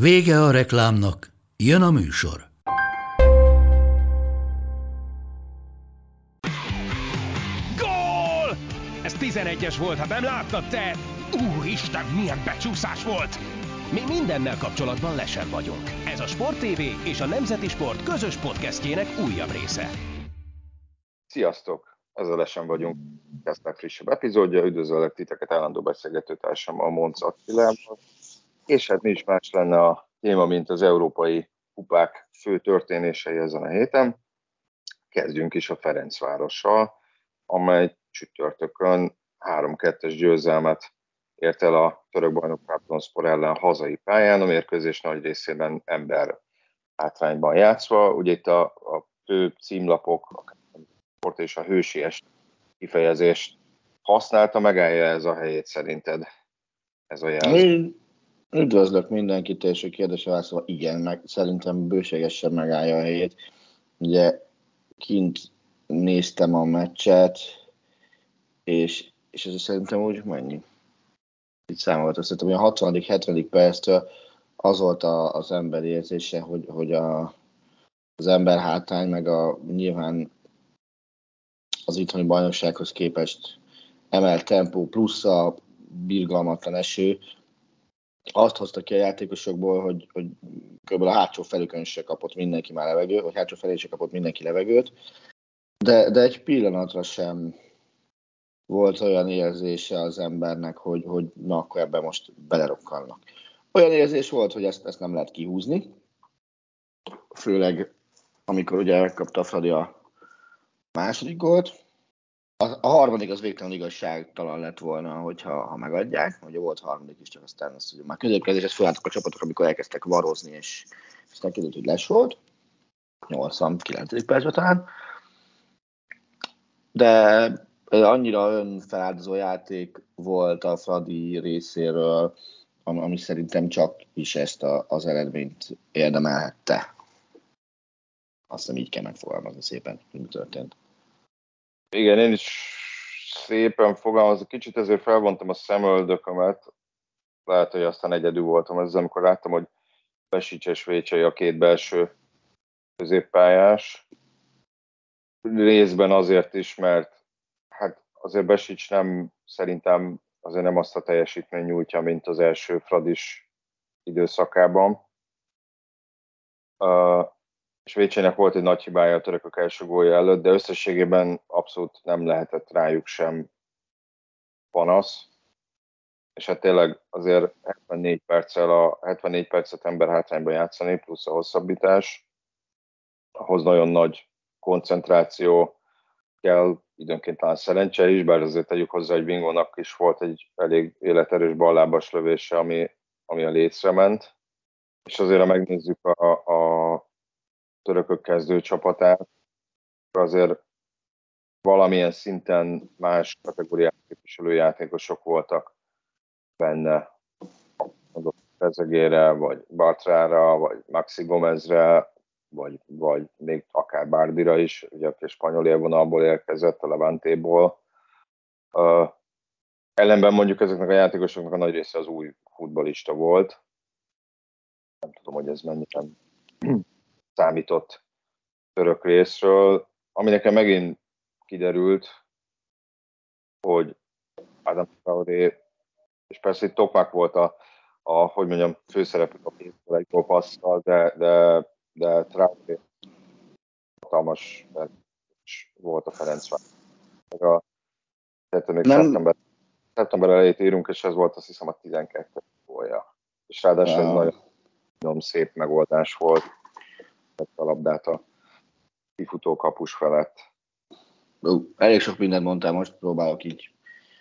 Vége a reklámnak, jön a műsor. Gól! Ez 11-es volt, ha nem láttad te! Úristen, milyen becsúszás volt! Mi mindennel kapcsolatban lesen vagyunk. Ez a Sport TV és a Nemzeti Sport közös podcastjének újabb része. Sziasztok! Ez a Lesen vagyunk. Ez a frissebb epizódja. Üdvözöllek titeket állandó beszélgetőtársam a Monc Attilával. És hát mi is más lenne a téma, mint az európai kupák fő történései ezen a héten. Kezdjünk is a Ferencvárossal, amely csütörtökön 3-2-es győzelmet ért el a török bajnok Trabzonspor ellen hazai pályán, a mérkőzés nagy részében ember hátrányban játszva. Ugye itt a, a fő címlapok, a sport és a hősies kifejezést használta, megállja ez a helyét szerinted? Ez a jelző. Üdvözlök mindenkit, és a kérdésre válaszolva igen, meg szerintem bőségesen megállja a helyét. Ugye kint néztem a meccset, és, és ez szerintem úgy mennyi? Itt számoltam, szerintem a 60 70 perctől az volt a, az ember érzése, hogy, hogy a, az ember hátány, meg a nyilván az itthoni bajnoksághoz képest emelt tempó plusz a birgalmatlan eső, azt hozta ki a játékosokból, hogy, hogy kb. a hátsó felükön se kapott mindenki már levegőt, vagy hátsó felé se kapott mindenki levegőt, de, de egy pillanatra sem volt olyan érzése az embernek, hogy, hogy na akkor ebben most belerokkalnak. Olyan érzés volt, hogy ezt, ezt nem lehet kihúzni, főleg amikor ugye megkapta Fradi a második gólt, a, a harmadik az végtelen igazságtalan lett volna, hogyha ha megadják. Ugye volt harmadik is, csak aztán azt, hogy már középkezéshez felálltak a csapatok, amikor elkezdtek varozni, és aztán kiderült, hogy les volt. 89. percben talán. De annyira önfeláldozó játék volt a Fradi részéről, ami szerintem csak is ezt a, az eredményt érdemelhette. Azt hiszem így kell megfogalmazni szépen, hogy mi történt. Igen, én is szépen fogalmazok, kicsit ezért felvontam a szemöldökömet, lehet, hogy aztán egyedül voltam ezzel, amikor láttam, hogy Pesics és Vécsei a két belső középpályás. Részben azért is, mert hát azért Besics nem, szerintem azért nem azt a teljesítmény nyújtja, mint az első Fradis időszakában. És Vécsének volt egy nagy hibája a törökök első gólja előtt, de összességében abszolút nem lehetett rájuk sem panasz. És hát tényleg azért 74 perccel a 74 percet ember hátrányban játszani, plusz a hosszabbítás, ahhoz nagyon nagy koncentráció kell, időnként talán szerencse is, bár azért tegyük hozzá, hogy Bingónak is volt egy elég életerős ballábas lövése, ami, ami a lécre ment. És azért, ha megnézzük a, a törökök kezdő csapatát, azért valamilyen szinten más kategóriák képviselő játékosok voltak benne. Mondok Rezegére, vagy Bartrára, vagy Maxi Gomezre, vagy, vagy még akár Bárdira is, ugye aki spanyol élvonalból érkezett, a Levantéból. Uh, ellenben mondjuk ezeknek a játékosoknak a nagy része az új futbalista volt. Nem tudom, hogy ez mennyire számított török részről, ami nekem megint kiderült, hogy Adam Traoré, és persze itt Tokmak volt a, a hogy mondjam, főszereplő a pénzből egy passzal, de, de, de Traoré hatalmas volt a Ferencváros. A, tehát még Nem. szeptember, szeptember elejét írunk, és ez volt azt hiszem a 12 gólja. És ráadásul ja. egy nagyon, nagyon szép megoldás volt a labdát a kifutó kapus felett. Ú, elég sok mindent mondtál, most próbálok így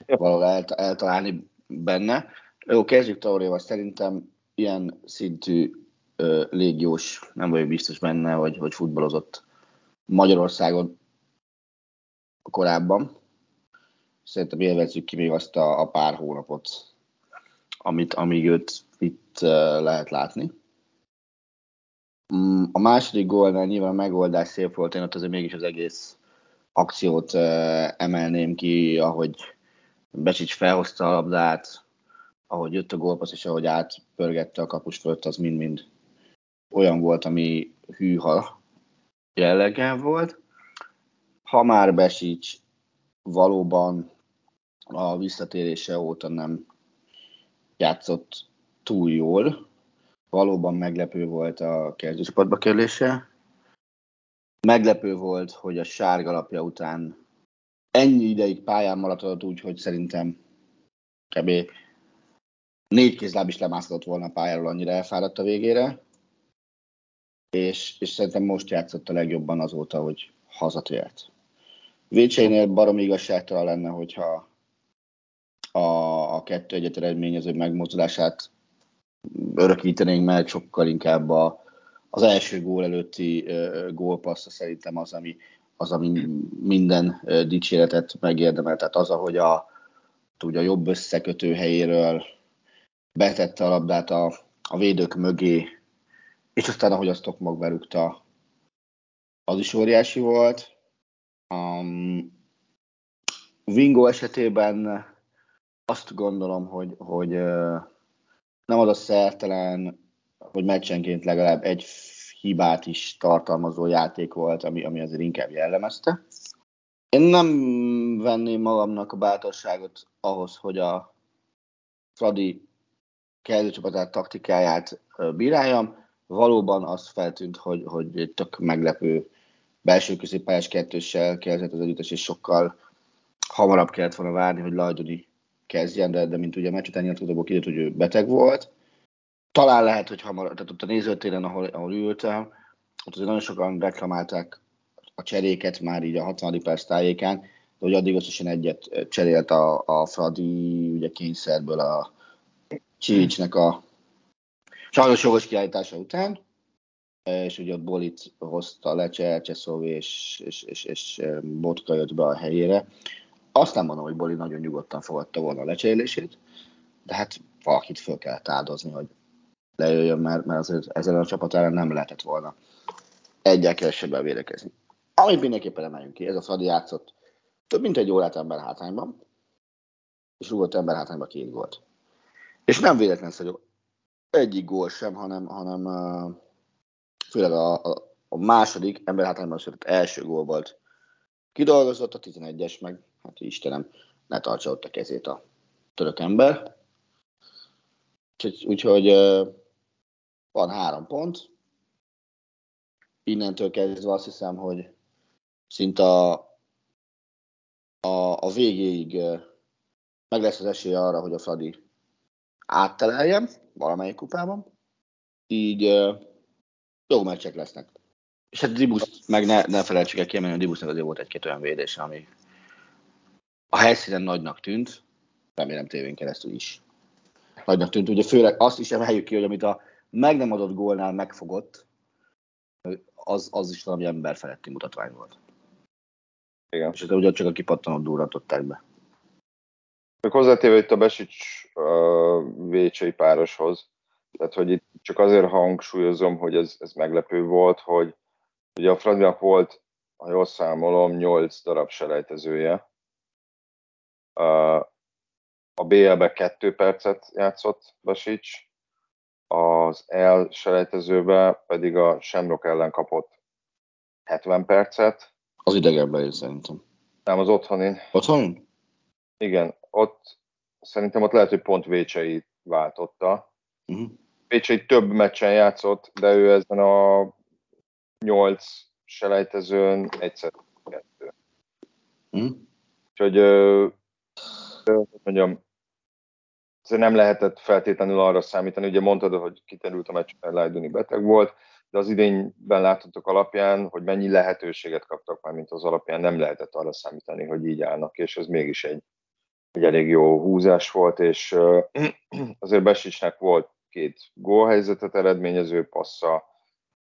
valahol eltalálni benne. Jó, kezdjük Tauréval. Szerintem ilyen szintű légiós, nem vagyok biztos benne, hogy, hogy futballozott Magyarországon korábban. Szerintem élvezzük ki még azt a, a pár hónapot, amit, amíg őt itt lehet látni. Mm, a második gólnál nyilván megoldás szép volt, én ott azért mégis az egész akciót emelném ki, ahogy Becsics felhozta a labdát, ahogy jött a gólpassz, és ahogy átpörgette a kapus fölött, az mind-mind olyan volt, ami hűha jelleggel volt. Ha már Besics valóban a visszatérése óta nem játszott túl jól, valóban meglepő volt a kezdőcsapatba kerülése. Meglepő volt, hogy a sárga lapja után ennyi ideig pályán maradott úgy, hogy szerintem kb. négy kézláb is lemászhatott volna a pályáról, annyira elfáradt a végére. És, és szerintem most játszott a legjobban azóta, hogy hazatért. Vécseinél barom igazságtalan lenne, hogyha a, a kettő egyet eredményező megmozdulását örökítenénk meg, sokkal inkább a, az első gól előtti gólpassza szerintem az, ami, az, ami minden dicséretet megérdemel. Tehát az, ahogy a, ugye a jobb összekötő helyéről betette a labdát a, a védők mögé, és aztán ahogy azt Tokmak berúgta, az is óriási volt. Um, Vingo esetében azt gondolom, hogy, hogy uh, nem az a szertelen, hogy meccsenként legalább egy hibát is tartalmazó játék volt, ami, ami azért inkább jellemezte. Én nem venném magamnak a bátorságot ahhoz, hogy a Fradi kezdőcsapatát taktikáját bíráljam. Valóban az feltűnt, hogy, hogy tök meglepő belső középpályás kettőssel kezdett az együttes, és sokkal hamarabb kellett volna várni, hogy Lajdoni kezdjen, de, de mint ugye a meccs után nyilatkozóból kiderült, hogy ő beteg volt. Talán lehet, hogy hamar, tehát ott a nézőtéren, ahol, ahol ültem, ott azért nagyon sokan reklamálták a cseréket már így a 60. perc tájékán, de hogy addig összesen egyet cserélt a, a Fradi ugye kényszerből a Csilicsnek a sajnos jogos kiállítása után, és ugye ott Bolit hozta le Csercseszov, és, és, és, és Botka jött be a helyére. Azt nem mondom, hogy Boli nagyon nyugodtan fogadta volna a lecserélését, de hát valakit föl kellett áldozni, hogy lejöjjön, mert, mert azért ezen a csapat ellen nem lehetett volna egyel kevesebben védekezni. Amit mindenképpen emeljünk ki, ez a Fradi játszott több mint egy órát ember hátányban, és rúgott ember hátányban két gólt. És nem véletlen hogy egyik gól sem, hanem, hanem főleg a, a, a második ember hátányban született első gól volt kidolgozott, a 11-es meg, hát Istenem, ne tartsa ott a kezét a török ember. Úgyhogy, úgyhogy van három pont. Innentől kezdve azt hiszem, hogy szinte a, a, a végéig meg lesz az esély arra, hogy a Fradi átteleljen valamelyik kupában. Így jó meccsek lesznek. És hát Dibusz, meg ne, ne felejtsük el kiemelni, hogy Dibusznak azért volt egy-két olyan védése, ami a helyszínen nagynak tűnt, remélem tévén keresztül is nagynak tűnt. Ugye főleg azt is emeljük ki, hogy amit a meg nem adott gólnál megfogott, az, az is valami ember feletti mutatvány volt. Igen. És ugye csak a kipattanót durrantották be. Még hozzátéve itt a Besics uh, Vécsei pároshoz, tehát hogy itt csak azért hangsúlyozom, hogy ez, ez meglepő volt, hogy ugye a Fradinak volt, ha jól számolom, 8 darab selejtezője. A BL-be 2 percet játszott Besics, az el selejtezőbe pedig a Semrok ellen kapott 70 percet. Az idegenben szerintem. Nem, az otthonin. Otthonin? Igen, ott szerintem ott lehet, hogy pont Vécsei váltotta. Uh-huh. Vécsei több meccsen játszott, de ő ezen a nyolc selejtezőn egyszer kettő. Uh-huh. Úgyhogy, hogy mondjam, nem lehetett feltétlenül arra számítani, ugye mondtad, hogy kiterült a meccs, mert Lajduni beteg volt, de az idényben láthatók alapján, hogy mennyi lehetőséget kaptak már, mint az alapján, nem lehetett arra számítani, hogy így állnak, és ez mégis egy, egy elég jó húzás volt, és azért Besicsnek volt két gólhelyzetet eredményező passza,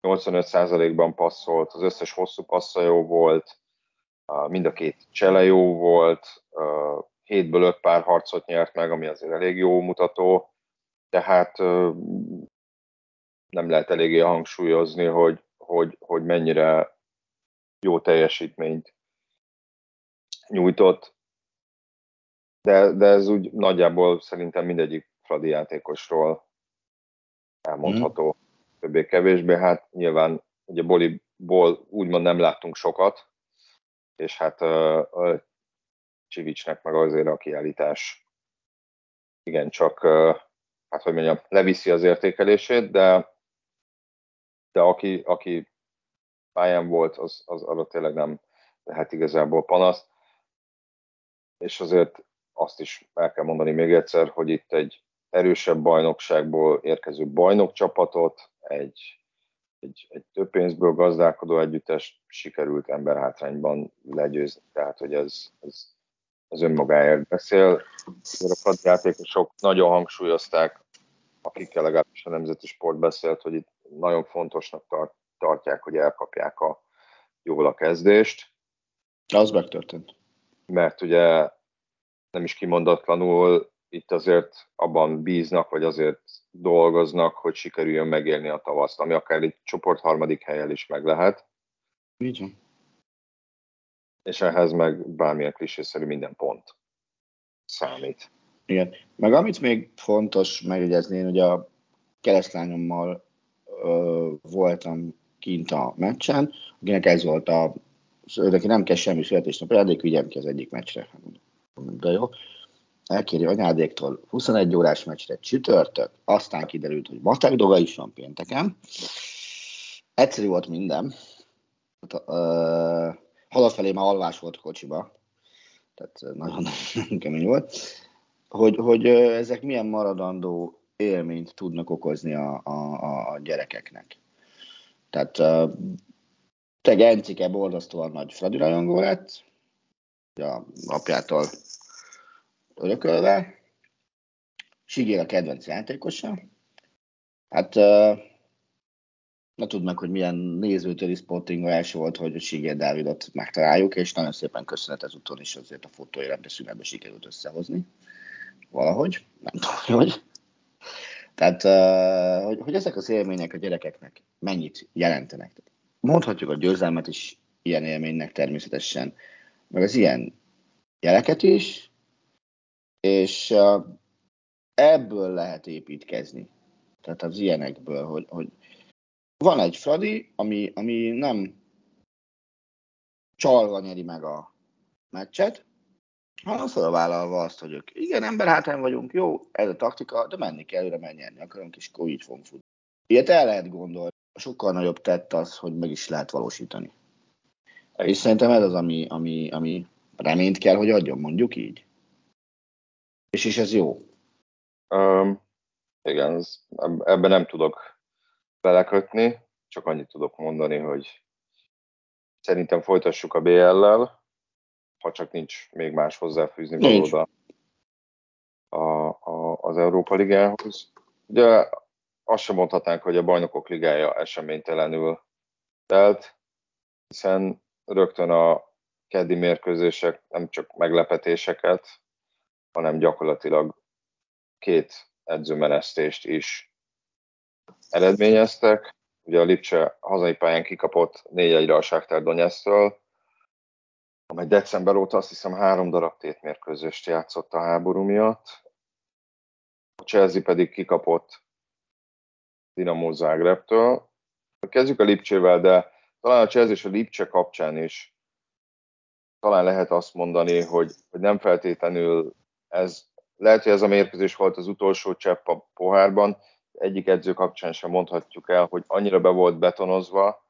85%-ban passzolt, az összes hosszú passza jó volt, mind a két csele jó volt, hétből öt pár harcot nyert meg, ami azért elég jó mutató, tehát nem lehet eléggé hangsúlyozni, hogy, hogy, hogy mennyire jó teljesítményt nyújtott, de, de ez úgy nagyjából szerintem mindegyik Fradi játékosról elmondható, mm. többé-kevésbé. Hát nyilván ugye Boliból úgymond nem láttunk sokat, és hát uh, Csivicsnek meg azért a kiállítás igen csak, uh, hát hogy mondjam, leviszi az értékelését, de, de aki, aki pályán volt, az, az arra tényleg nem lehet igazából panaszt. És azért azt is el kell mondani még egyszer, hogy itt egy erősebb bajnokságból érkező bajnokcsapatot, egy, egy, egy több pénzből gazdálkodó együttes sikerült emberhátrányban legyőzni. Tehát, hogy ez, ez, ez önmagáért beszél. A játékosok nagyon hangsúlyozták, akikkel legalábbis a Nemzeti Sport beszélt, hogy itt nagyon fontosnak tart, tartják, hogy elkapják a jól a kezdést. Az megtörtént. Mert ugye nem is kimondatlanul itt azért abban bíznak, vagy azért dolgoznak, hogy sikerüljön megélni a tavaszt, ami akár egy csoport harmadik helyen is meg lehet. Így És ehhez meg bármilyen klisészerű minden pont számít. Igen. Meg amit még fontos megjegyezni, én ugye a keresztlányommal ö, voltam kint a meccsen, akinek ez volt a, neki nem kell semmi születésnap, ajándék, vigyem ki az egyik meccsre. De jó. Elkéri anyádéktól 21 órás meccsre csütörtök, aztán kiderült, hogy matek dolga is van pénteken. Egyszerű volt minden. Hát, halat felé már alvás volt kocsiba, tehát nagyon, nagyon kemény volt. Hogy, hogy ezek milyen maradandó élményt tudnak okozni a, a, a gyerekeknek. Tehát uh, te Gencike borzasztóan nagy Fradi rajongó lett, a apjától örökölve. Sigér a kedvenc játékosa. Hát uh, ne tudd meg, hogy milyen nézőtéri első volt, hogy Sigér Dávidot megtaláljuk, és nagyon szépen köszönet ezúton is azért a fotóért, de szünetbe sikerült összehozni. Valahogy, nem tudom, hogy. Tehát, hogy, hogy ezek az élmények a gyerekeknek mennyit jelentenek. Mondhatjuk a győzelmet is ilyen élménynek természetesen, meg az ilyen jeleket is, és ebből lehet építkezni. Tehát az ilyenekből, hogy, hogy van egy Fradi, ami, ami nem csalva nyeri meg a meccset, hanem felvállalva azt, hogy ők igen, ember hátán vagyunk, jó, ez a taktika, de menni kell, előre menni akarunk, és akkor így fogunk futni. Ilyet el lehet gondolni. Sokkal nagyobb tett az, hogy meg is lehet valósítani. És szerintem ez az, ami, ami, ami reményt kell, hogy adjon, mondjuk így. És is ez jó. Um, igen, ez, ebben nem tudok belekötni, csak annyit tudok mondani, hogy szerintem folytassuk a BL-lel, ha csak nincs még más hozzáfűzni valóda a, a, az Európa Ligához. Ugye azt sem mondhatnánk, hogy a Bajnokok Ligája eseménytelenül telt, hiszen rögtön a keddi mérkőzések nem csak meglepetéseket, hanem gyakorlatilag két edzőmenesztést is eredményeztek. Ugye a Lipcse hazai pályán kikapott 4-1-re a Sáktár Donetsztől, amely december óta azt hiszem három darab tétmérkőzést játszott a háború miatt. A Chelsea pedig kikapott Dinamo Zagrebtől. Kezdjük a Lipcsével, de talán a Chelsea és a Lipcse kapcsán is talán lehet azt mondani, hogy, hogy nem feltétlenül ez, lehet, hogy ez a mérkőzés volt az utolsó csepp a pohárban, egyik edző kapcsán sem mondhatjuk el, hogy annyira be volt betonozva,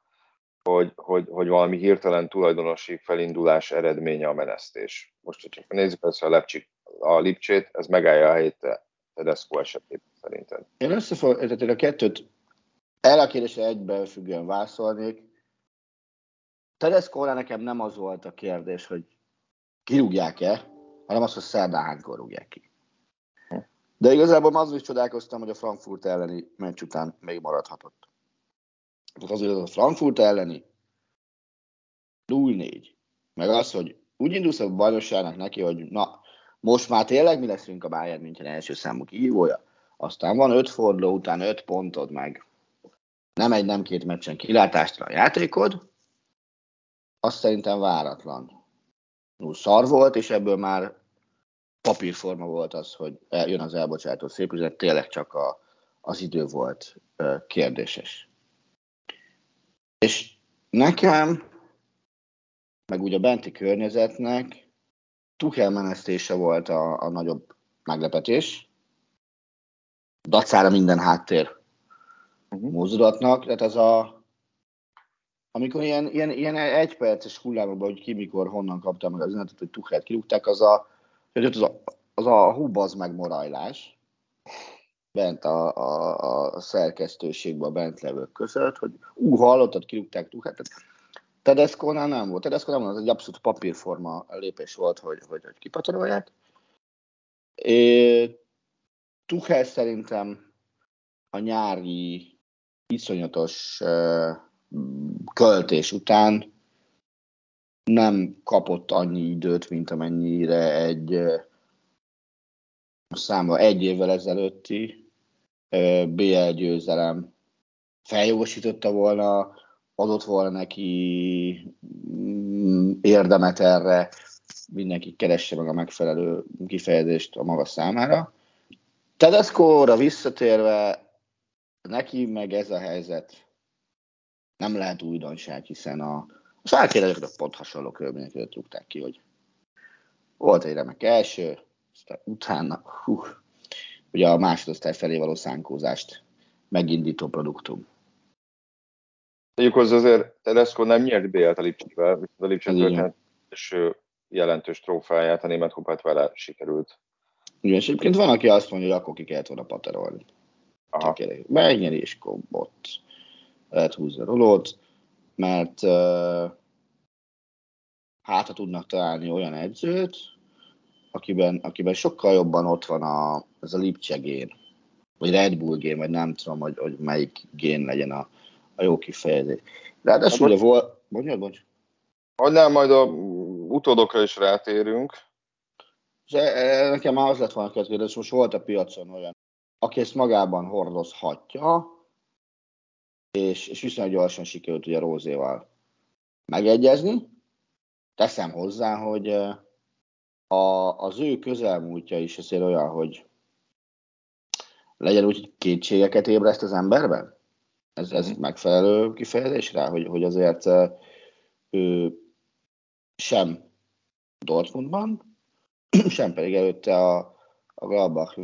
hogy, hogy, hogy valami hirtelen tulajdonosi felindulás eredménye a menesztés. Most, hogy csak nézzük ezt a, Lepcsik, a Lipcsét, ez megállja a helyét Tedesco esetében szerinted. Én összefoglalom, a kettőt el a kérdésre egyben függően válaszolnék. tedesco nekem nem az volt a kérdés, hogy kirúgják-e, hanem az, hogy szerdán hánykor rúgják ki. De igazából azon is csodálkoztam, hogy a Frankfurt elleni meccs után még maradhatott. Tehát azért az a Frankfurt elleni 0-4, meg az, hogy úgy indulsz a bajnokságnak neki, hogy na, most már tényleg mi leszünk a Bayern München első számú kihívója, aztán van öt forduló után öt pontod, meg nem egy, nem két meccsen kilátástra a játékod, azt szerintem váratlan. Szar volt, és ebből már papírforma volt az, hogy jön az elbocsátó szép üzlet, tényleg csak a, az idő volt kérdéses. És nekem, meg úgy a benti környezetnek Tuchel menesztése volt a, a nagyobb meglepetés. Dacára minden háttér uh-huh. mozdulatnak, tehát az a amikor ilyen, ilyen, ilyen egyperces hullámokban, hogy ki mikor, honnan kapta meg az üzenetet, hogy Tuchelt kirúgták, az a, hogy az a, az a hubaz meg morajlás bent a, a, a szerkesztőségben, a bent levők között, hogy ú, hallottad, kirúgták Tuchelt. Tedesco-nál nem volt. Tedesco nem volt, az egy abszolút papírforma lépés volt, hogy, hogy, hogy kipatorolják. Tuchel szerintem a nyári iszonyatos költés után nem kapott annyi időt, mint amennyire egy számba egy évvel ezelőtti BL győzelem feljogosította volna, adott volna neki mm, érdemet erre, mindenki keresse meg a megfelelő kifejezést a maga számára. Tedesco-ra visszatérve, neki meg ez a helyzet nem lehet újdonság, hiszen a, a sárkérezőket pont hasonló körülmények között rúgták ki, hogy volt egy remek első, aztán utána, hú, ugye a másodosztály felé való szánkózást megindító produktum. Tegyük hozzá azért, Tedesco nem nyert BL-t a Lipcsével, viszont a Lipcse történet jelentős trófáját, a német kupát vele sikerült. Igen, és egyébként van, aki azt mondja, hogy akkor ki kellett volna paterolni. Megnyeri és ott lehet húzni a rolót, mert uh, hát ha tudnak találni olyan edzőt, akiben, akiben sokkal jobban ott van a, ez a Lipcse gén, vagy Red Bull gén, vagy nem tudom, hogy, hogy melyik gén legyen a, a jó kifejezés. Ráadásul ugye volt... Mondjad, mondj. nem, majd a utódokra is rátérünk. És e, e, nekem már az lett volna kérdés, most volt a piacon olyan, aki ezt magában hordozhatja, és, és viszonylag gyorsan sikerült ugye Rózéval megegyezni. Teszem hozzá, hogy a, az ő közelmúltja is azért olyan, hogy legyen úgy, hogy kétségeket ébreszt az emberben? Ez, ez mhm. megfelelő kifejezés rá, hogy, hogy azért ő sem Dortmundban, sem pedig előtte a, a Gladbach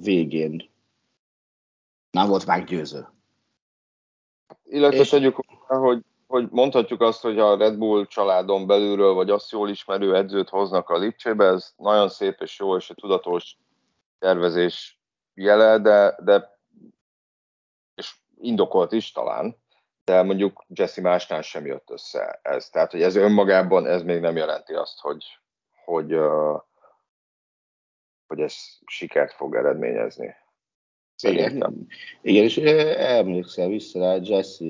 végén nem volt meggyőző. Illetve és... tegyük hogy, hogy mondhatjuk azt, hogy a Red Bull családon belülről, vagy azt jól ismerő edzőt hoznak a Lipcsébe, ez nagyon szép és jó, és a tudatos tervezés jele, de, de és indokolt is talán, de mondjuk Jesse másnál sem jött össze ez. Tehát, hogy ez önmagában ez még nem jelenti azt, hogy, hogy, hogy ez sikert fog eredményezni. Igen, igen, és emlékszel vissza rá, Jesse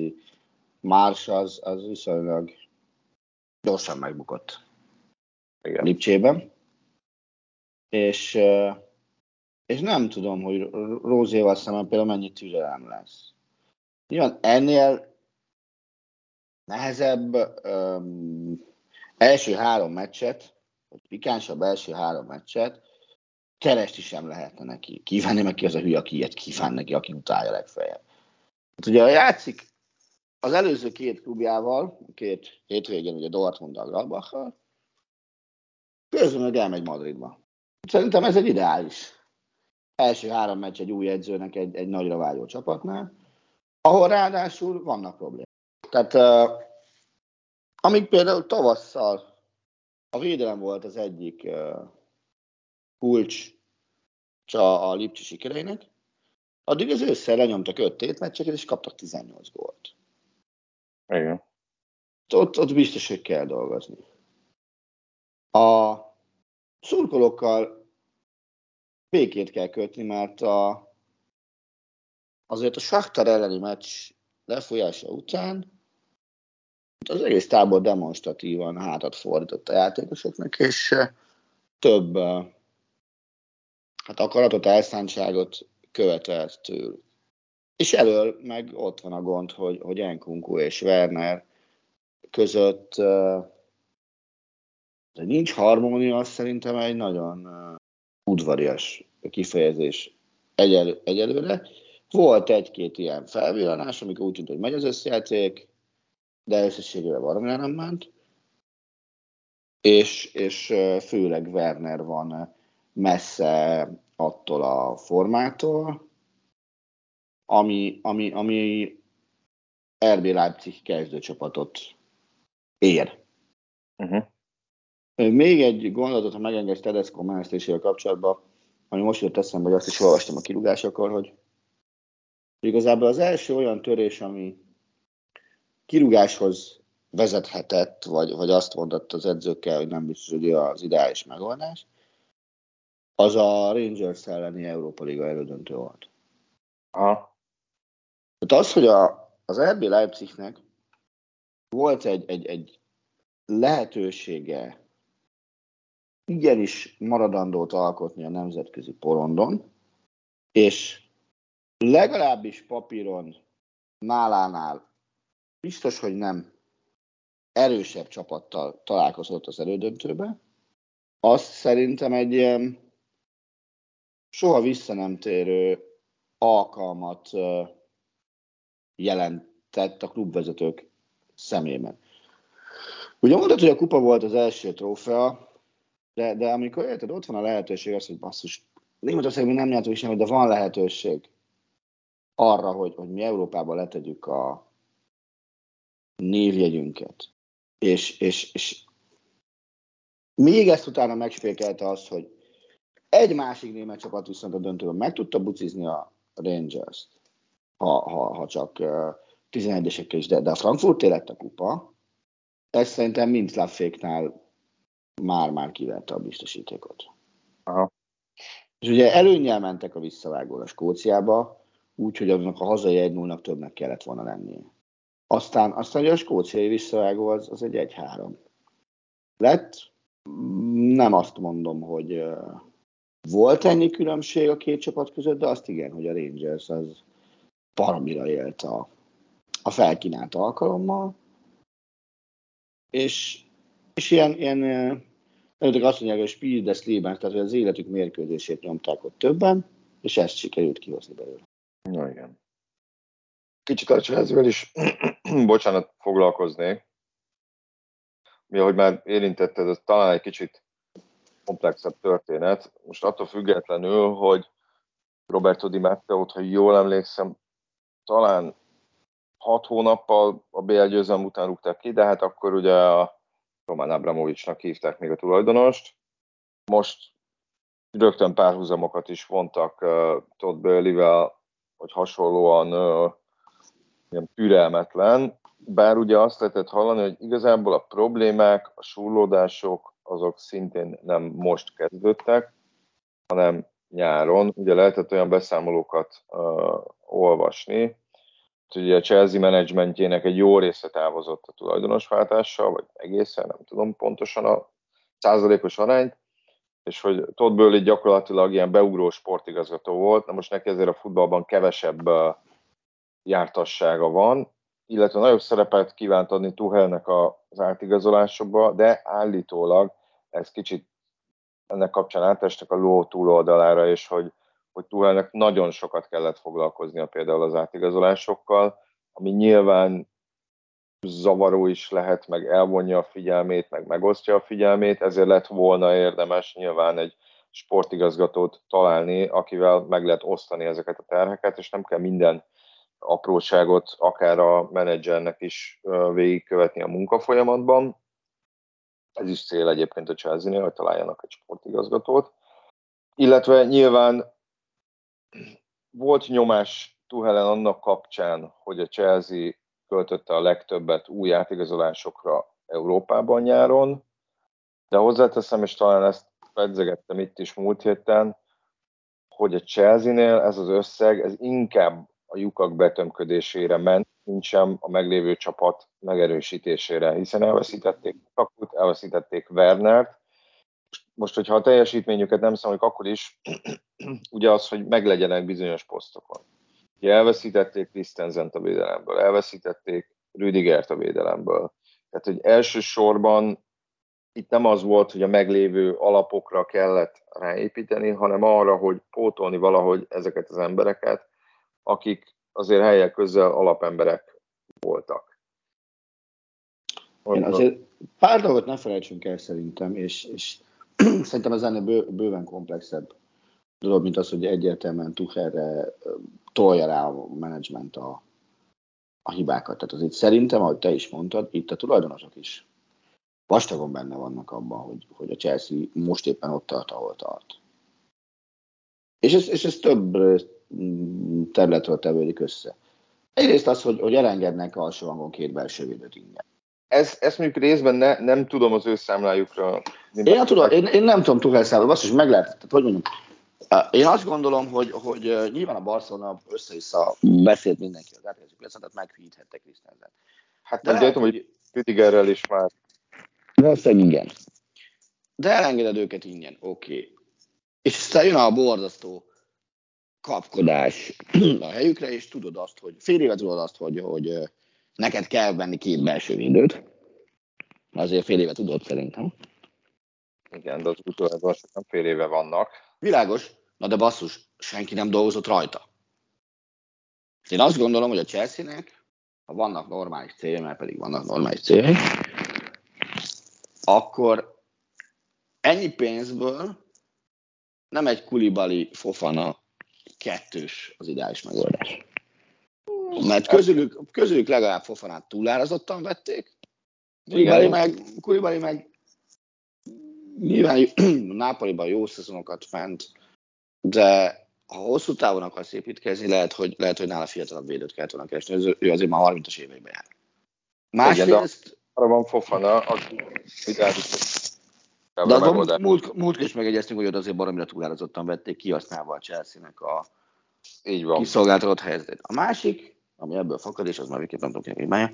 Mars az, az viszonylag gyorsan megbukott igen. Lipcsében. És, és nem tudom, hogy Rózéval szemben például mennyi türelem lesz. Nyilván ennél nehezebb um, első három meccset, vagy pikánsabb első három meccset keresti sem lehetne neki. Kívánni meg ki az a hülye, aki ilyet kíván neki, aki utálja legfeljebb. Hát ugye játszik az előző két klubjával, két hétvégén ugye Dortmund a Gladbach-kal, közben meg elmegy Madridba. Szerintem ez egy ideális első három meccs egy új edzőnek egy, egy nagyra vágyó csapatnál, ahol ráadásul vannak problémák. Tehát uh, amíg például tavasszal a védelem volt az egyik uh, kulcs a Lipcsi sikereinek, addig az ősszel lenyomtak 5 tétmeccseket, és kaptak 18 gólt. Igen. Ott, ott biztos, hogy kell dolgozni. A szurkolókkal békét kell kötni, mert a, azért a Shakhtar elleni meccs lefolyása után az egész tábor demonstratívan hátat fordított a játékosoknak, és több hát akaratot, elszántságot követelt tőlük. És elől meg ott van a gond, hogy, hogy Enkunku és Werner között de nincs harmónia, az szerintem egy nagyon udvarias kifejezés egyel, egyelőre. Volt egy-két ilyen felvillanás, amikor úgy tűnt, hogy megy az összejáték, de összességében valamire nem ment. És, és főleg Werner van messze attól a formától, ami, ami, ami RB Leipzig kezdőcsapatot ér. Uh-huh. Még egy gondolatot, ha megengedsz Tedesco menesztésével kapcsolatban, ami most jött eszembe, hogy azt is olvastam a kirúgásakor, hogy igazából az első olyan törés, ami kirúgáshoz vezethetett, vagy, vagy azt mondott az edzőkkel, hogy nem biztos, hogy az ideális megoldás, az a Rangers elleni Európa Liga elődöntő volt. Aha. Tehát az, hogy a, az RB Leipzignek volt egy, egy, egy lehetősége igenis maradandót alkotni a nemzetközi porondon, és legalábbis papíron nálánál biztos, hogy nem erősebb csapattal találkozott az elődöntőbe, azt szerintem egy ilyen soha vissza nem térő alkalmat jelentett a klubvezetők szemében. Ugye mondtad, hogy a kupa volt az első trófea, de, de amikor érted, ott van a lehetőség az, hogy basszus, Németországban nem nyertünk semmit, de van lehetőség arra, hogy, hogy mi Európában letegyük a névjegyünket. És, és, és még ezt utána megspékelte az, hogy egy másik német csapat viszont a döntőben meg tudta bucizni a Rangers-t, ha, ha, ha csak 11-esekkel is, de, de a Frankfurt lett a kupa. Ez szerintem mint Lafféknál már-már kiverte a biztosítékot. Aha. És ugye előnyel mentek a visszavágóra Skóciába, úgyhogy aznak a hazai 1 0 többnek kellett volna lennie. Aztán, aztán ugye a skóciai visszavágó az, az egy 1-3 lett. Nem azt mondom, hogy volt ennyi különbség a két csapat között, de azt igen, hogy a Rangers az paramira élt a, a felkínált alkalommal, és, és ilyen, ilyen előttek azt mondják, hogy speed de sleeper, tehát hogy az életük mérkőzését nyomták ott többen, és ezt sikerült kihozni belőle. Na igen. Kicsit a chelsea is, bocsánat, foglalkoznék. Mi, ahogy már érintetted, ez talán egy kicsit komplexebb történet. Most attól függetlenül, hogy Roberto Di Matteo-t, ha jól emlékszem, talán hat hónappal a BL győzelem után rúgták ki, de hát akkor ugye a Roman Abramovicsnak hívták még a tulajdonost. Most rögtön párhuzamokat is vontak uh, Todd Burley-vel, hogy hasonlóan uh, ilyen türelmetlen, bár ugye azt lehetett hallani, hogy igazából a problémák, a súrlódások, azok szintén nem most kezdődtek, hanem nyáron. Ugye lehetett olyan beszámolókat uh, olvasni, ugye a Chelsea menedzsmentjének egy jó része távozott a tulajdonosváltással, vagy egészen, nem tudom pontosan a százalékos arányt, és hogy Todd Burley gyakorlatilag ilyen beugró sportigazgató volt, na most neki ezért a futballban kevesebb jártassága van, illetve nagyobb szerepet kívánt adni Tuhelnek az átigazolásokba, de állítólag ez kicsit ennek kapcsán átestek a ló túloldalára, és hogy, hogy Tuhelnek nagyon sokat kellett foglalkoznia például az átigazolásokkal, ami nyilván zavaró is lehet, meg elvonja a figyelmét, meg megosztja a figyelmét, ezért lett volna érdemes nyilván egy sportigazgatót találni, akivel meg lehet osztani ezeket a terheket, és nem kell minden apróságot akár a menedzsernek is végigkövetni a munkafolyamatban. Ez is cél egyébként a Chelsea-nél, hogy találjanak egy sportigazgatót. Illetve nyilván volt nyomás Tuhelen annak kapcsán, hogy a Chelsea költötte a legtöbbet új átigazolásokra Európában nyáron, de hozzáteszem, és talán ezt pedzegettem itt is múlt héten, hogy a Chelsea-nél ez az összeg, ez inkább a lyukak betömködésére ment, mint sem a meglévő csapat megerősítésére, hiszen elveszítették Kakut, elveszítették Wernert, most, hogyha a teljesítményüket nem számoljuk, akkor is ugye az, hogy meglegyenek bizonyos posztokon. Ugye elveszítették Christensent a védelemből, elveszítették Rüdigert a védelemből. Tehát, hogy elsősorban itt nem az volt, hogy a meglévő alapokra kellett ráépíteni, hanem arra, hogy pótolni valahogy ezeket az embereket, akik azért helyek közel alapemberek voltak. Én azért pár dolgot ne felejtsünk el szerintem, és, és szerintem ez ennél bő, bőven komplexebb dolog, mint az, hogy egyértelműen Tuchelre tolja rá a menedzsment a, a hibákat. Tehát azért szerintem, ahogy te is mondtad, itt a tulajdonosok is vastagon benne vannak abban, hogy, hogy a Chelsea most éppen ott tart, ahol tart. És ez, és ez több területről tevődik össze. Egyrészt az, hogy, hogy elengednek alsó hangon két belső védőt ingyen. Ez, ezt mondjuk részben ne, nem tudom az ő számlájukra. Én, nem tudom, én, én nem tudom Tuchel számlára, azt is meg lehet, tehát hogy mondjam, én azt gondolom, hogy, hogy nyilván a Barcelona össze-vissza beszélt mindenki az átkező piacon, tehát meghűíthette Krisztenzen. Hát nem tudom, hogy Rüdigerrel is már. Valószínűleg igen. De elengeded őket ingyen, oké. Okay. És aztán jön a borzasztó kapkodás a helyükre, és tudod azt, hogy fél éve tudod azt, hogy, hogy neked kell venni két belső védőt. Azért fél éve tudod szerintem. Igen, de az utolsó nem fél éve vannak. Világos, na de basszus, senki nem dolgozott rajta. Én azt gondolom, hogy a Chelsea-nek, ha vannak normális céljai, mert pedig vannak normális céljai, akkor ennyi pénzből nem egy kulibali fofana kettős az ideális megoldás. Mert közülük, közülük legalább Fofanát túlárazottan vették, Kulibali meg, Kulibali meg nyilván Nápoliban jó szezonokat fent, de ha hosszú távon akarsz építkezni, lehet, hogy, lehet, hogy nála fiatalabb védőt kellett volna keresni. Ő azért már 30-as éveiben jár. Másrészt... Arra van Fofana, aki de az múlt, múlt is megegyeztünk, hogy ott azért baromira túlárazottan vették, kihasználva a Chelsea-nek a Így van. kiszolgáltatott helyzetét. A másik, ami ebből fakad, és az már végképp nem tudom ki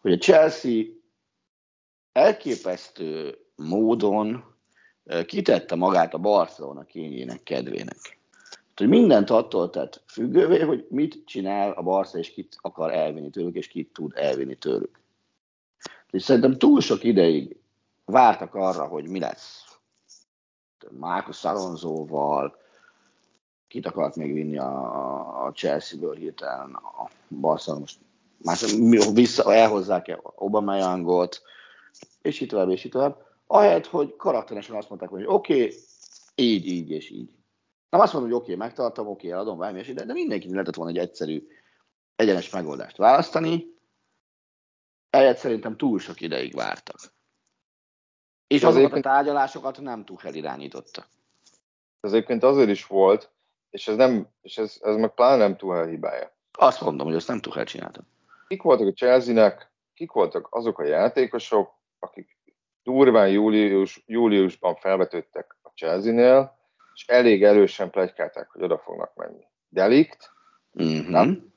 hogy a Chelsea elképesztő módon kitette magát a Barcelona kényének kedvének. Hogy mindent attól tett függővé, hogy mit csinál a Barca, és kit akar elvinni tőlük, és kit tud elvinni tőlük. És szerintem túl sok ideig vártak arra, hogy mi lesz Marcus Alonsoval, kit akart még vinni a, a Chelsea-ből hirtelen a Barcelona most más, vissza, elhozzák-e Youngot, és így tovább, és így tovább. Ahelyett, hogy karakteresen azt mondták, hogy oké, okay, így, így és így. Nem azt mondom, hogy oké, okay, megtartom, oké, okay, eladom, bármi, de, de mindenki lehetett volna egy egyszerű, egyenes megoldást választani. Ehelyett szerintem túl sok ideig vártak. És az azokat a tárgyalásokat nem túl irányította. Ez egyébként azért is volt, és ez, nem, és ez, ez meg pláne nem túl hibája. Azt mondom, hogy ezt nem túl csinálta. Kik voltak a Chelsea-nek, kik voltak azok a játékosok, akik durván július, júliusban felvetődtek a Chelsea-nél, és elég erősen plegykálták, hogy oda fognak menni. Delikt, mm-hmm. nem?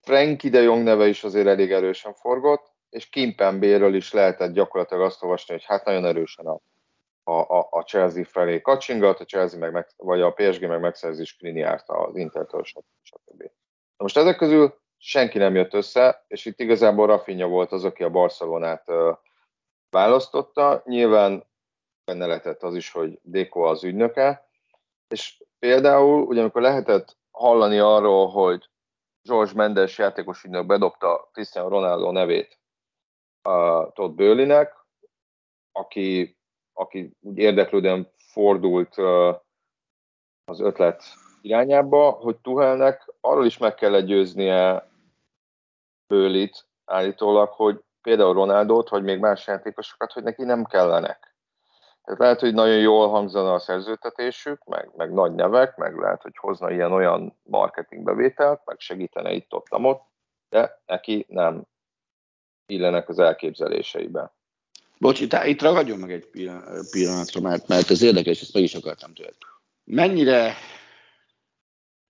Frankie de Jong neve is azért elég erősen forgott, és Kimpembéről is lehetett gyakorlatilag azt olvasni, hogy hát nagyon erősen a, a, a, a Chelsea felé kacsingat, a Chelsea meg, meg vagy a PSG meg megszerzi Skriniárt az Intertől, stb. Na most ezek közül senki nem jött össze, és itt igazából Rafinha volt az, aki a Barcelonát uh, választotta. Nyilván benne lehetett az is, hogy Déko az ügynöke, és például, ugye amikor lehetett hallani arról, hogy George Mendes játékos ügynök bedobta Cristiano Ronaldo nevét a Todd Bőlinek, aki, aki úgy érdeklődően fordult az ötlet irányába, hogy Tuhelnek arról is meg kell győznie Bőlit állítólag, hogy például Ronaldot, vagy még más játékosokat, hogy neki nem kellenek. Tehát lehet, hogy nagyon jól hangzana a szerzőtetésük, meg, meg nagy nevek, meg lehet, hogy hozna ilyen-olyan marketingbevételt, meg segítene itt ott, ott, de neki nem illenek az elképzeléseibe. Bocsi, tá, itt ragadjon meg egy pillanatra, mert, mert ez érdekes, ezt meg is akartam tőled. Mennyire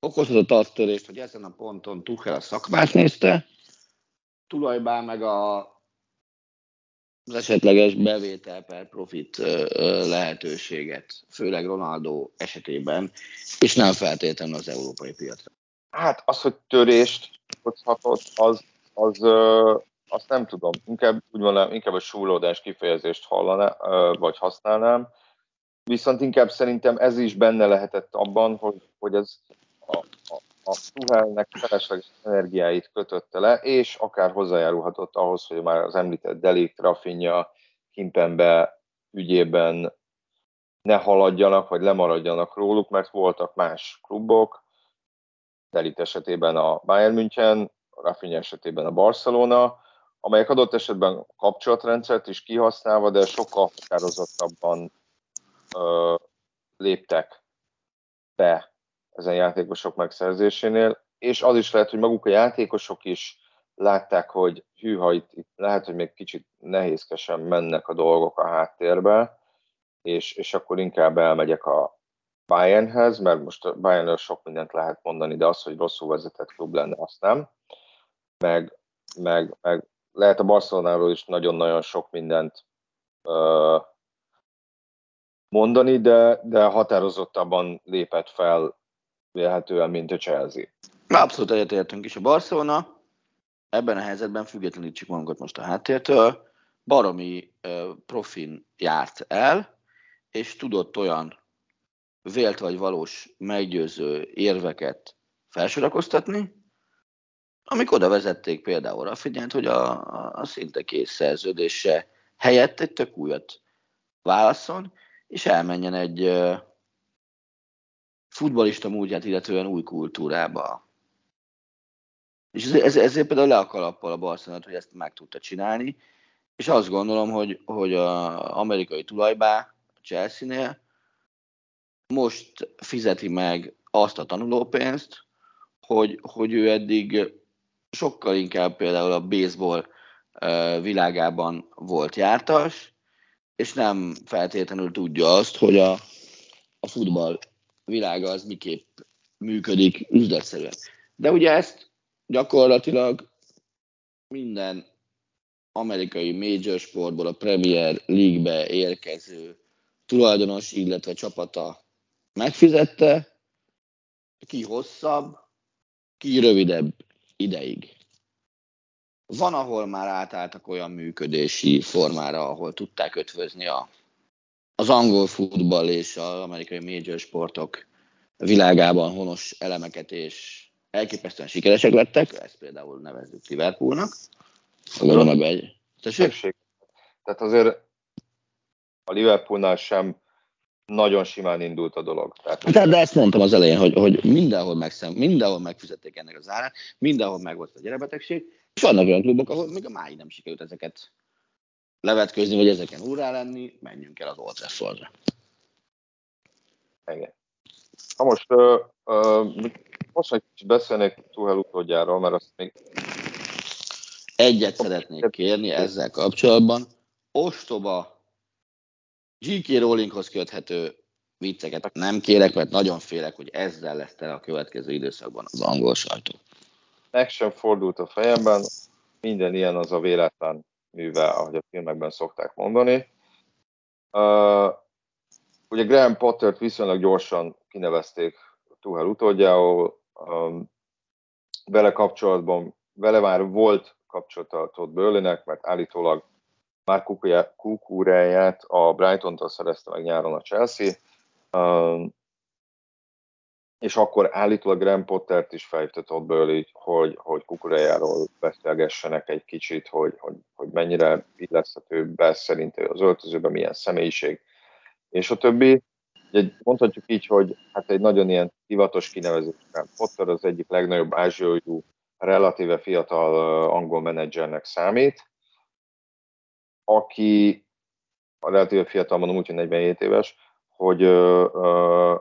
okozhatott azt törést, hogy ezen a ponton Tuchel a szakmát nézte, tulajbá meg a, az esetleges bevétel per profit lehetőséget, főleg Ronaldo esetében, és nem feltétlenül az európai piacra. Hát az, hogy törést hozhatott, az, az, azt nem tudom. Inkább, úgy mondanám, inkább a súlódás kifejezést hallaná, vagy használnám. Viszont inkább szerintem ez is benne lehetett abban, hogy, hogy ez a, a, a Tuhelnek felesleges energiáit kötötte le, és akár hozzájárulhatott ahhoz, hogy már az említett Delikt, Rafinha, Kimpembe ügyében ne haladjanak, vagy lemaradjanak róluk, mert voltak más klubok, Delikt esetében a Bayern München, Rafinha esetében a Barcelona, amelyek adott esetben kapcsolatrendszert is kihasználva, de sokkal határozottabban ö, léptek be ezen játékosok megszerzésénél, és az is lehet, hogy maguk a játékosok is látták, hogy hűha, itt, itt lehet, hogy még kicsit nehézkesen mennek a dolgok a háttérbe, és, és akkor inkább elmegyek a Bayernhez, mert most a Bayernről sok mindent lehet mondani, de az, hogy rosszul vezetett klub lenne, azt nem. Meg, meg, meg lehet a Barcelonáról is nagyon-nagyon sok mindent mondani, de, de határozottabban lépett fel vélhetően, mint a Chelsea. Abszolút egyetértünk is a Barcelona. Ebben a helyzetben függetlenítsük magunkat most a háttértől. Baromi profin járt el, és tudott olyan vélt vagy valós meggyőző érveket felsorakoztatni, amik oda vezették például a figyelmet, hogy a, a szinte kész szerződése helyett egy tök újat válaszol, és elmenjen egy uh, futbalista múltját, illetően új kultúrába. És ez, ez, ezért például le a kalappal a Barcelona, hogy ezt meg tudta csinálni, és azt gondolom, hogy, hogy az amerikai tulajbá, a Chelsea-nél most fizeti meg azt a tanulópénzt, hogy, hogy ő eddig sokkal inkább például a baseball világában volt jártas, és nem feltétlenül tudja azt, hogy a, a futball világa az miképp működik üzletszerűen. De ugye ezt gyakorlatilag minden amerikai major sportból a Premier League-be érkező tulajdonos, illetve csapata megfizette, ki hosszabb, ki rövidebb ideig. Van, ahol már átálltak olyan működési formára, ahol tudták ötvözni a, az angol futball és az amerikai major sportok világában honos elemeket, és elképesztően sikeresek lettek, ezt például nevezzük Liverpoolnak. Gondolom meg egy. Tessék? Tehát azért a Liverpoolnál sem nagyon simán indult a dolog. Tehát, hát, de ezt mondtam az elején, hogy, hogy mindenhol, megszem, mindenhol megfizették ennek az árát, mindenhol meg volt a gyerekbetegség, és vannak olyan klubok, ahol még a máig nem sikerült ezeket levetközni, vagy ezeken úrá lenni, menjünk el az Old Traffordra. Igen. Ha most, uh, uh, most egy kicsit beszélnék Tuhel utódjáról, mert azt még... Egyet szeretnék kérni ezzel kapcsolatban. Ostoba J.K. Rowlinghoz köthető vicceket nem kérek, mert nagyon félek, hogy ezzel lesz tele a következő időszakban az angol sajtó. Meg sem fordult a fejemben, minden ilyen az a véletlen műve, ahogy a filmekben szokták mondani. Uh, ugye Graham Pottert viszonylag gyorsan kinevezték Tuhel utódjául, um, vele kapcsolatban, vele már volt kapcsolata Todd Burleynek, mert állítólag már kukuráját a Brighton-tól szerezte meg nyáron a Chelsea, um, és akkor állítólag Graham Pottert is felhívta Todd Burley, hogy, hogy kukurájáról beszélgessenek egy kicsit, hogy, hogy, hogy mennyire illeszthető be szerint az öltözőben, milyen személyiség, és a többi. Mondhatjuk így, hogy hát egy nagyon ilyen hivatos kinevezés. Potter az egyik legnagyobb ázsiai relatíve fiatal angol menedzsernek számít, aki relatíve fiatal, mondom úgy, hogy 47 éves, hogy ö, ö,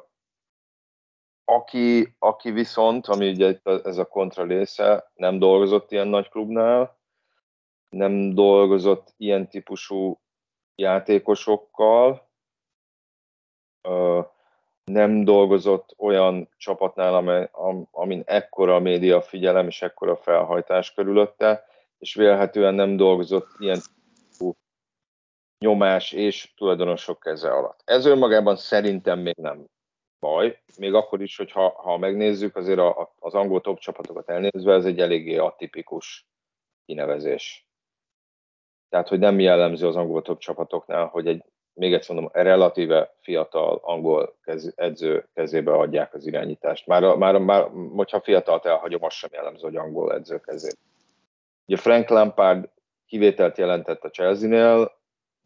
aki, aki viszont, ami ugye ez a kontra része, nem dolgozott ilyen nagy klubnál, nem dolgozott ilyen típusú játékosokkal, ö, nem dolgozott olyan csapatnál, amely, amin ekkora a média figyelem és ekkora felhajtás körülötte, és vélhetően nem dolgozott ilyen nyomás és tulajdonosok keze alatt. Ez önmagában szerintem még nem baj, még akkor is, hogy ha, ha megnézzük, azért a, az angol top csapatokat elnézve, ez egy eléggé atipikus kinevezés. Tehát, hogy nem jellemző az angol top csapatoknál, hogy egy, még egyszer mondom, relatíve fiatal angol kez, edző kezébe adják az irányítást. Már, már, már hogyha fiatalt elhagyom, az sem jellemző, hogy angol edző kezébe. Ugye Frank Lampard kivételt jelentett a Chelsea-nél,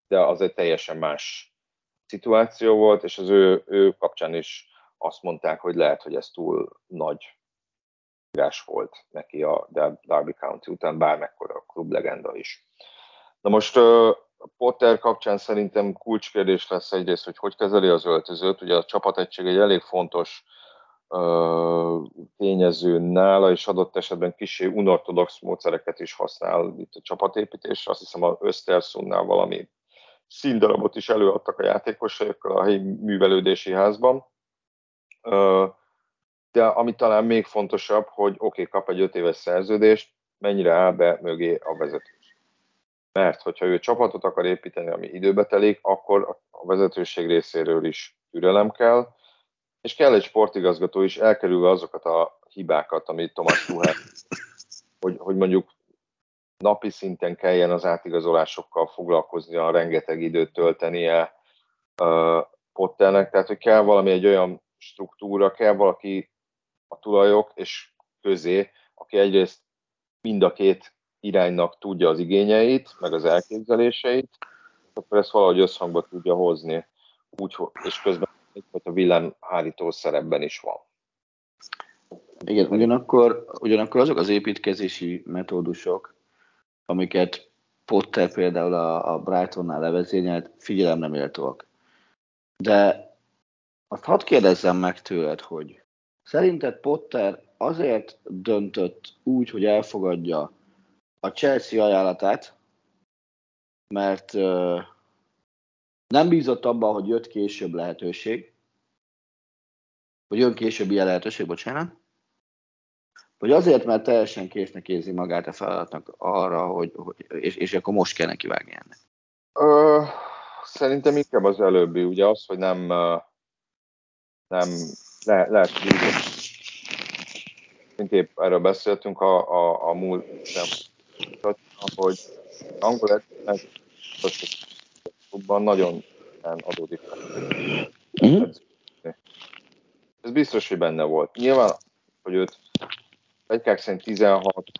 de az egy teljesen más szituáció volt, és az ő, ő kapcsán is azt mondták, hogy lehet, hogy ez túl nagy írás volt neki a Derby County után, bármekkora klub legenda is. Na most Potter kapcsán szerintem kulcskérdés lesz egyrészt, hogy hogy kezeli az öltözőt. Ugye a csapategység egy elég fontos tényező nála, és adott esetben kicsi unortodox módszereket is használ itt a csapatépítésre. Azt hiszem a Östersunnál valami színdarabot is előadtak a játékosokkal a helyi művelődési házban. De ami talán még fontosabb, hogy oké, okay, kap egy öt éves szerződést, mennyire áll be mögé a vezetőség. Mert hogyha ő csapatot akar építeni, ami időbe telik, akkor a vezetőség részéről is türelem kell, és kell egy sportigazgató is elkerülve azokat a hibákat, amit Thomas Tuchel, hogy, hogy mondjuk napi szinten kelljen az átigazolásokkal foglalkoznia, rengeteg időt töltenie Potternek, tehát hogy kell valami egy olyan struktúra, kell valaki a tulajok és közé, aki egyrészt mind a két iránynak tudja az igényeit, meg az elképzeléseit, akkor ezt valahogy összhangba tudja hozni, úgy, és közben egyfajta villámhárító szerepben is van. Igen, ugyanakkor, ugyanakkor azok az építkezési metódusok, amiket Potter például a, a Brightonnál levezényelt, figyelem nem éltóak. De azt hadd kérdezzem meg tőled, hogy szerinted Potter azért döntött úgy, hogy elfogadja a Chelsea ajánlatát, mert uh, nem bízott abban, hogy jött később lehetőség, hogy jön később ilyen lehetőség, bocsánat, vagy azért, mert teljesen késznek érzi magát a feladatnak arra, hogy, hogy és, és akkor most kell neki vágni ennek? Ö, szerintem inkább az előbbi, ugye az, hogy nem, nem le, lehet mint épp erről beszéltünk a, a, a múlt nem, hogy angol edzőnek nagyon adódik. Mm. Ez biztos, hogy benne volt. Nyilván, hogy őt egykák szerint 16,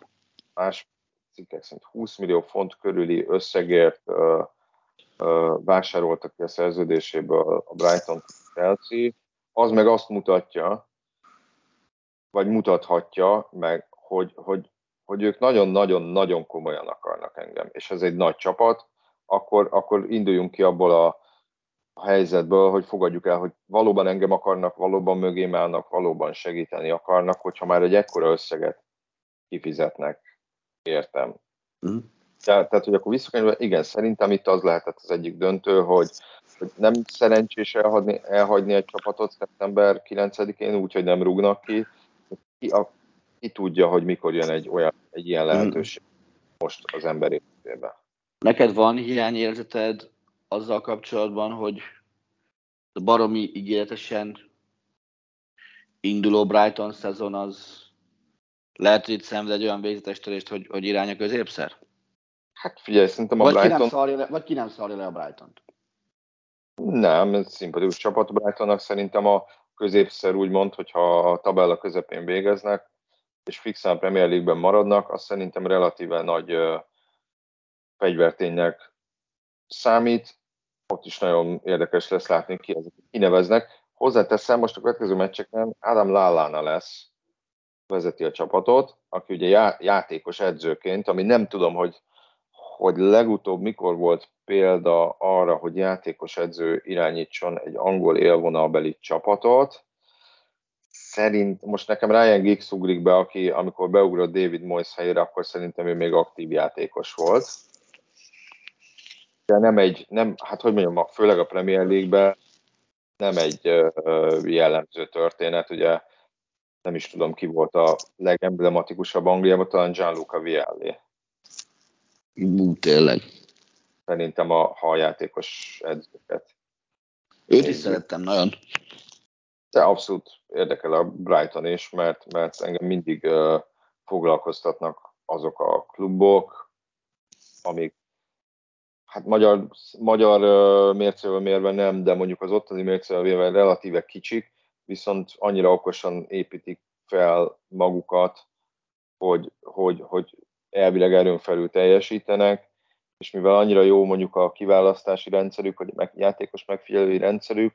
más cikkek szerint 20 millió font körüli összegért ö, ö, vásároltak ki a szerződéséből a Brighton Chelsea, az meg azt mutatja, vagy mutathatja meg, hogy, hogy, hogy ők nagyon-nagyon-nagyon komolyan akarnak engem, és ez egy nagy csapat, akkor, akkor induljunk ki abból a, a helyzetből, hogy fogadjuk el, hogy valóban engem akarnak, valóban mögém állnak, valóban segíteni akarnak, hogyha már egy ekkora összeget kifizetnek, értem. Mm. Tehát, tehát, hogy akkor visszakanyolva, igen, szerintem itt az lehetett az egyik döntő, hogy, hogy nem szerencsés elhagyni, elhagyni egy csapatot szeptember 9-én úgy, hogy nem rúgnak ki. Ki, a, ki tudja, hogy mikor jön egy, olyan, egy ilyen mhm. lehetőség mm. most az ember életében. Neked van hiányérzeted azzal kapcsolatban, hogy a baromi ígéretesen induló Brighton szezon az lehet, hogy itt szenved egy olyan végzetes törést, hogy, hogy irány a középszer? Hát figyelj, szerintem a vagy Brighton... Ki nem szarja le, vagy ki nem szarja le a Brighton-t? Nem, ez szimpatikus csapat Brightonnak. Szerintem a középszer úgy mond, hogyha a tabella közepén végeznek, és fixen a Premier League-ben maradnak, az szerintem relatíve nagy uh, fegyverténynek számít. Ott is nagyon érdekes lesz látni, ki ezeket kineveznek. Hozzáteszem, most a következő meccseken Adam Lallana lesz, vezeti a csapatot, aki ugye játékos edzőként, ami nem tudom, hogy, hogy legutóbb mikor volt példa arra, hogy játékos edző irányítson egy angol élvonalbeli csapatot. Szerint, most nekem Ryan Giggs ugrik be, aki amikor beugrott David Moyes helyére, akkor szerintem ő még aktív játékos volt de nem egy, nem, hát hogy mondjam, főleg a Premier League-ben nem egy jellemző történet, ugye nem is tudom ki volt a legemblematikusabb Angliában, talán Gianluca Vialli. Ú, tényleg. Szerintem a haljátékos edzőket. Őt is szerettem nagyon. De abszolút érdekel a Brighton is, mert, mert engem mindig uh, foglalkoztatnak azok a klubok, amik hát magyar, magyar mércével mérve nem, de mondjuk az ottani mércével mérve relatíve kicsik, viszont annyira okosan építik fel magukat, hogy, hogy, hogy elvileg erőn felül teljesítenek, és mivel annyira jó mondjuk a kiválasztási rendszerük, vagy a játékos megfigyelői rendszerük,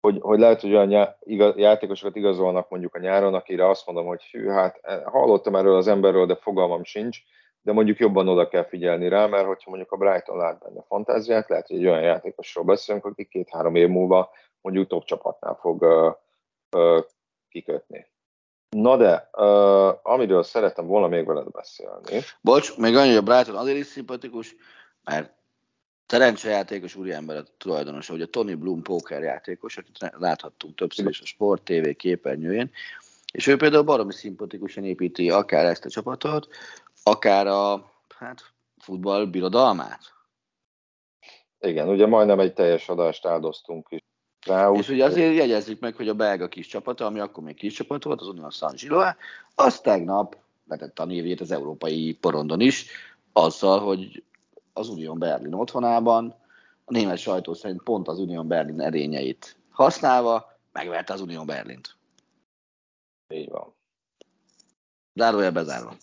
hogy, hogy lehet, hogy olyan játékosokat igazolnak mondjuk a nyáron, akire azt mondom, hogy hű, hát eh, hallottam erről az emberről, de fogalmam sincs, de mondjuk jobban oda kell figyelni rá, mert hogyha mondjuk a Brighton lát benne fantáziát, lehet, hogy egy olyan játékosról beszélünk, aki két-három év múlva mondjuk top csapatnál fog uh, uh, kikötni. Na de, uh, amiről szeretem volna még veled beszélni. Bocs, még annyi, hogy a Brighton azért is szimpatikus, mert szerencsejátékos úriember a tulajdonos, hogy a Tony Bloom póker játékos, akit láthattunk többször is a Sport TV képernyőjén, és ő például baromi szimpatikusan építi akár ezt a csapatot, akár a hát, futball birodalmát. Igen, ugye majdnem egy teljes adást áldoztunk is rá. És ugye azért jegyezzük meg, hogy a belga kis csapata, ami akkor még kis csapat volt, az Union San Giloa, az tegnap vetette a névét az európai porondon is, azzal, hogy az Union Berlin otthonában, a német sajtó szerint pont az Union Berlin erényeit használva megverte az Union Berlint. Így van. Zárója bezárva.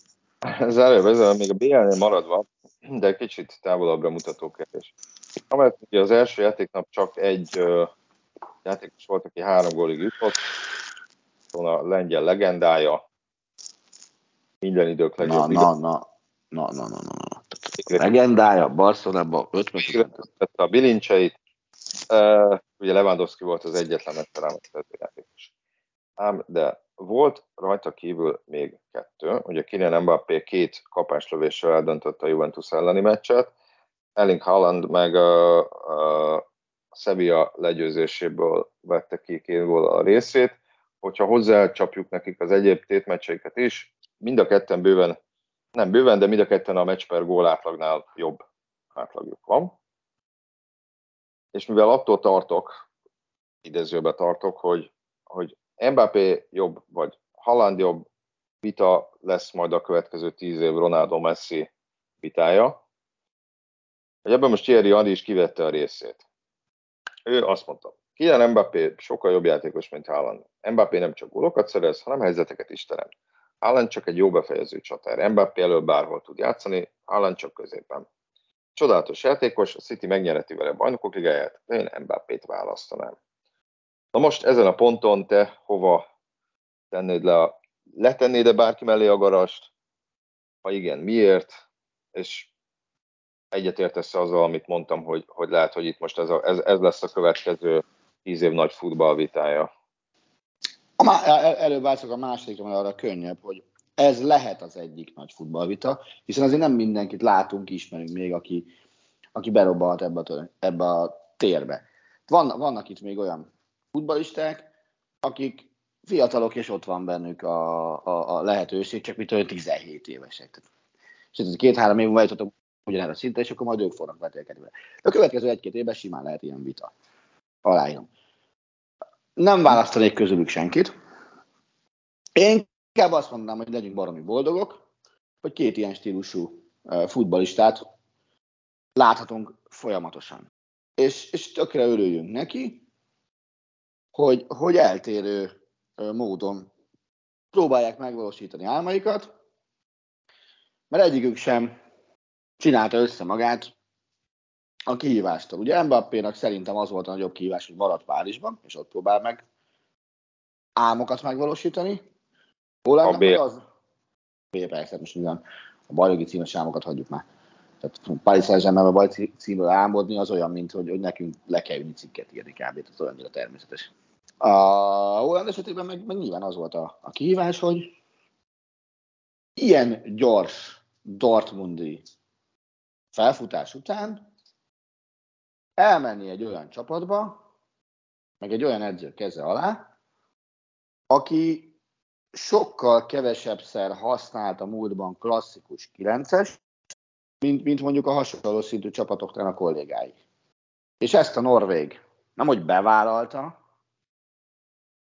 Zárója bezárva, még a BL-nél maradva, de kicsit távolabbra mutató kérdés. Amellett ugye az első játéknap csak egy uh, játékos volt, aki három gólig jutott, a lengyel legendája, minden idők legjobb. Na, na, na, na, na, na, na legendája, Barcelonában 50 a bilincseit. Uh, ugye Lewandowski volt az egyetlen megtalálható játékos. Ám, de volt rajta kívül még kettő. Ugye Kylian Mbappé két kapáslövéssel eldöntötte a Juventus elleni meccset. Erling Haaland meg a, a Sevilla legyőzéséből vette ki két gól a részét. Hogyha hozzácsapjuk nekik az egyéb tétmeccseiket is, mind a ketten bőven nem bőven, de mind a ketten a meccs per gól átlagnál jobb átlagjuk van. És mivel attól tartok, idézőbe tartok, hogy, hogy Mbappé jobb, vagy Haaland jobb, vita lesz majd a következő tíz év Ronaldo Messi vitája. Hogy ebben most Thierry Andi is kivette a részét. Ő azt mondta, Kylian Mbappé sokkal jobb játékos, mint Haaland. Mbappé nem csak gólokat szerez, hanem helyzeteket is teremt. Allen csak egy jó befejező csatár. Mbappé elől bárhol tud játszani, Allen csak középen. Csodálatos játékos, a City megnyereti vele bajnokok ligáját, de én Mbappét választanám. Na most ezen a ponton te hova tennéd le a, letennéd-e bárki mellé a garast? Ha igen, miért? És egyetértesz azzal, amit mondtam, hogy, hogy lehet, hogy itt most ez, a, ez, ez lesz a következő tíz év nagy futballvitája. A má, előbb változok a másodikra, mert arra könnyebb, hogy ez lehet az egyik nagy futballvita, hiszen azért nem mindenkit látunk, ismerünk még, aki, aki berobbalt ebbe a, ebbe a térbe. Van, vannak itt még olyan futballisták, akik fiatalok, és ott van bennük a, a, a lehetőség, csak mitől 17 évesek. Tehát, és ez két-három év múlva jutottak ugyanerre a szintre, és akkor majd ők fognak vetélkedni De a következő egy-két évben simán lehet ilyen vita. Aláírom nem választanék közülük senkit. Én inkább azt mondanám, hogy legyünk baromi boldogok, hogy két ilyen stílusú futbalistát láthatunk folyamatosan. És, és tökre örüljünk neki, hogy, hogy eltérő módon próbálják megvalósítani álmaikat, mert egyikük sem csinálta össze magát a kihívástól. Ugye Mbappénak szerintem az volt a nagyobb kihívás, hogy marad Párizsban, és ott próbál meg álmokat megvalósítani. Hollandnak meg az... B, persze, most minden a bajnoki címes álmokat hagyjuk már. Tehát Paris Saint-Germain a baj címről álmodni az olyan, mint hogy, hogy nekünk le kell ülni cikket írni kb. Ez olyan természetes. A Holland esetében meg, meg nyilván az volt a, a kihívás, hogy ilyen gyors Dortmundi felfutás után elmenni egy olyan csapatba, meg egy olyan edző keze alá, aki sokkal kevesebbszer használt a múltban klasszikus 9-es, mint, mint mondjuk a hasonló szintű csapatoknál a kollégái. És ezt a Norvég nem hogy bevállalta,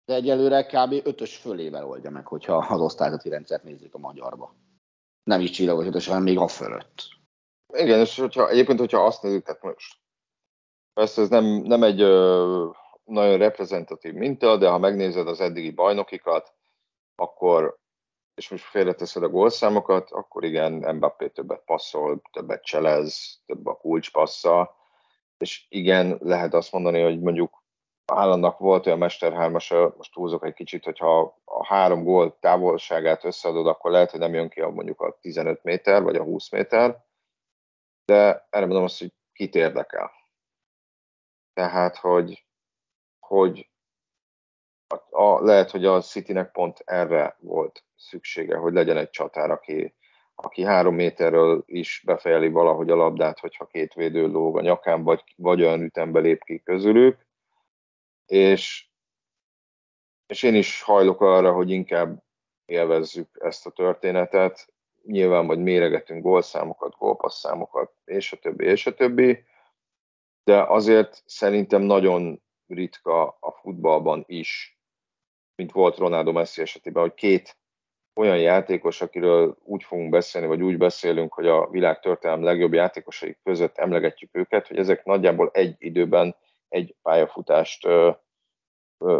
de egyelőre kb. ötös fölével oldja meg, hogyha az osztályzati rendszert nézzük a magyarba. Nem is csillagos ötös, hanem még a fölött. Igen, és hogyha, egyébként, hogyha azt nézzük, tehát most persze ez nem, nem egy ö, nagyon reprezentatív minta, de ha megnézed az eddigi bajnokikat, akkor, és most félreteszed a gólszámokat, akkor igen, Mbappé többet passzol, többet cselez, több a kulcspassza, és igen, lehet azt mondani, hogy mondjuk Állandnak volt olyan mesterhármasa, most túlzok egy kicsit, hogyha a három gól távolságát összeadod, akkor lehet, hogy nem jön ki a mondjuk a 15 méter, vagy a 20 méter, de erre mondom azt, hogy kit érdekel. Tehát, hogy, hogy a, a, lehet, hogy a Citynek pont erre volt szüksége, hogy legyen egy csatár, aki, aki három méterről is befejeli valahogy a labdát, hogyha két védő lóg a nyakán, vagy, vagy olyan ütembe lép ki közülük, és, és én is hajlok arra, hogy inkább élvezzük ezt a történetet, nyilván vagy méregetünk gólszámokat, gólpasszámokat, és a többi, és a többi, de azért szerintem nagyon ritka a futballban is, mint volt Ronaldo Messi esetében, hogy két olyan játékos, akiről úgy fogunk beszélni, vagy úgy beszélünk, hogy a világ történelem legjobb játékosai között emlegetjük őket, hogy ezek nagyjából egy időben egy pályafutást,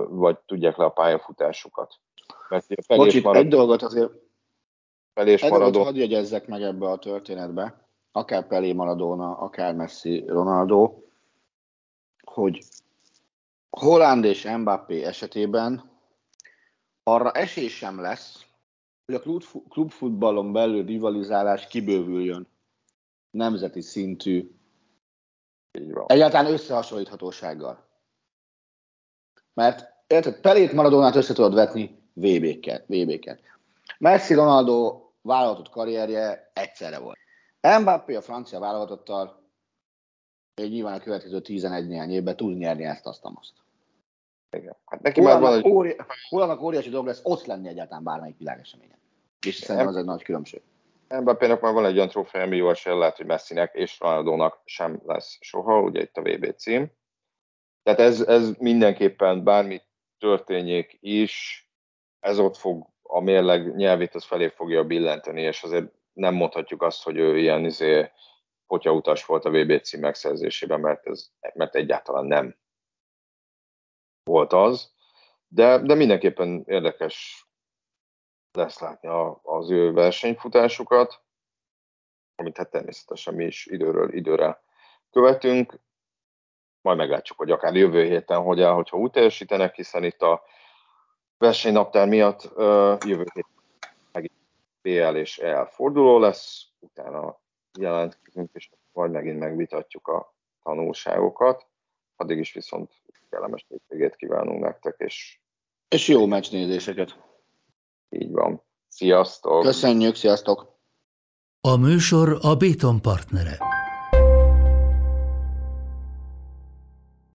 vagy tudják le a pályafutásukat. Mert Bocsit, marad... egy dolgot azért Pelés egy Maradó... hadd jegyezzek meg ebbe a történetbe, akár Pelé Maradona, akár Messi Ronaldo, hogy Holland és Mbappé esetében arra esély sem lesz, hogy a klubfutballon belül rivalizálás kibővüljön nemzeti szintű, egyáltalán összehasonlíthatósággal. Mert érted, Pelét Maradonát össze tudod vetni VB-ket. VB-ket. Messi Ronaldo vállalatott karrierje egyszerre volt. Mbappé a francia vállalatottal egy nyilván a következő 11 néhány évben tud nyerni ezt, azt, azt. Igen. Hát neki már van egy... Óri... óriási dolog lesz ott lenni egyáltalán bármelyik világeseményen. És szerintem ez egy nagy különbség. Mbappének már van egy olyan trófeja, ami jól sem lehet, hogy Messinek és Ronaldónak sem lesz soha, ugye itt a VB cím. Tehát ez, ez mindenképpen bármi történjék is, ez ott fog a mérleg nyelvét az felé fogja billenteni, és azért nem mondhatjuk azt, hogy ő ilyen izé, potyautas volt a VB cím megszerzésében, mert, ez, mert egyáltalán nem volt az. De, de mindenképpen érdekes lesz látni a, az ő versenyfutásukat, amit hát természetesen mi is időről időre követünk. Majd meglátjuk, hogy akár jövő héten hogy áll, hogyha úgy teljesítenek, hiszen itt a versenynaptár miatt uh, jövő héten megint BL és EL forduló lesz, utána jelentkezünk, és majd megint megvitatjuk a tanulságokat. Addig is viszont kellemes hétvégét kívánunk nektek, és... És jó meccsnézéseket! Így van. Sziasztok! Köszönjük, sziasztok! A műsor a Béton partnere.